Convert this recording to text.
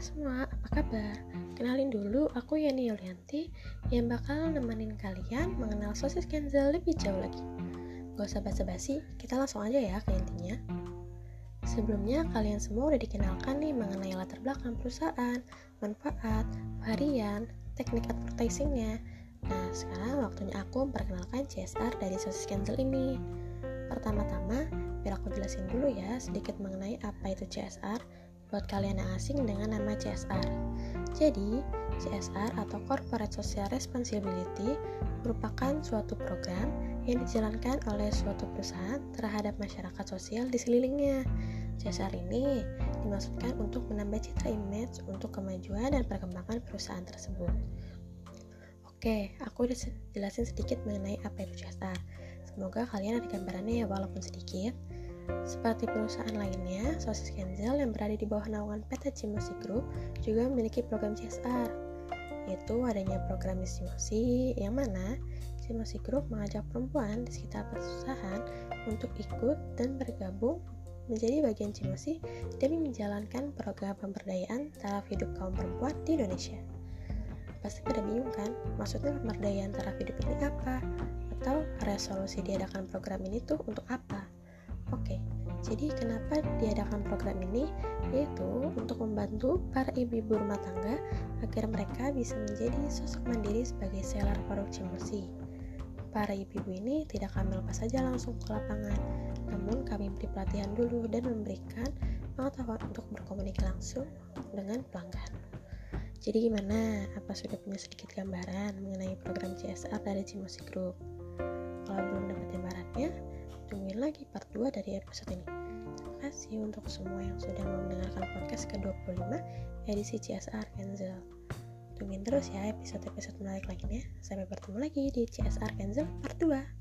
semua, apa kabar? Kenalin dulu, aku Yani Yulianti yang bakal nemenin kalian mengenal sosis Kenzel lebih jauh lagi. Gak usah basa-basi, kita langsung aja ya ke intinya. Sebelumnya, kalian semua udah dikenalkan nih mengenai latar belakang perusahaan, manfaat, varian, teknik advertisingnya. Nah, sekarang waktunya aku memperkenalkan CSR dari sosis Kenzel ini. Pertama-tama, biar aku jelasin dulu ya sedikit mengenai apa itu CSR buat kalian yang asing dengan nama CSR. Jadi, CSR atau Corporate Social Responsibility merupakan suatu program yang dijalankan oleh suatu perusahaan terhadap masyarakat sosial di sekelilingnya. CSR ini dimaksudkan untuk menambah citra image untuk kemajuan dan perkembangan perusahaan tersebut. Oke, aku udah jelasin sedikit mengenai apa itu CSR. Semoga kalian ada gambarannya ya walaupun sedikit. Seperti perusahaan lainnya, Sosis Kenzel yang berada di bawah naungan PT Cimosi Group juga memiliki program CSR, yaitu adanya program Cimosi yang mana Cimosi Group mengajak perempuan di sekitar perusahaan untuk ikut dan bergabung menjadi bagian Cimosi demi menjalankan program pemberdayaan taraf hidup kaum perempuan di Indonesia. Pasti pada bingung kan, maksudnya pemberdayaan taraf hidup ini apa? Atau resolusi diadakan program ini tuh untuk apa? Oke, jadi kenapa diadakan program ini? Yaitu untuk membantu para ibu-ibu rumah tangga agar mereka bisa menjadi sosok mandiri sebagai seller produk Cimosi. Para ibu-ibu ini tidak kami lepas saja langsung ke lapangan, namun kami beri pelatihan dulu dan memberikan pengetahuan untuk berkomunikasi langsung dengan pelanggan. Jadi gimana? Apa sudah punya sedikit gambaran mengenai program CSR dari Cimosi Group? Kalau belum dapat gambarannya, lagi part 2 dari episode ini. Terima kasih untuk semua yang sudah mendengarkan podcast ke-25 edisi CSR Kenzel. Tungguin terus ya episode-episode menarik lainnya. Sampai bertemu lagi di CSR Kenzel part 2.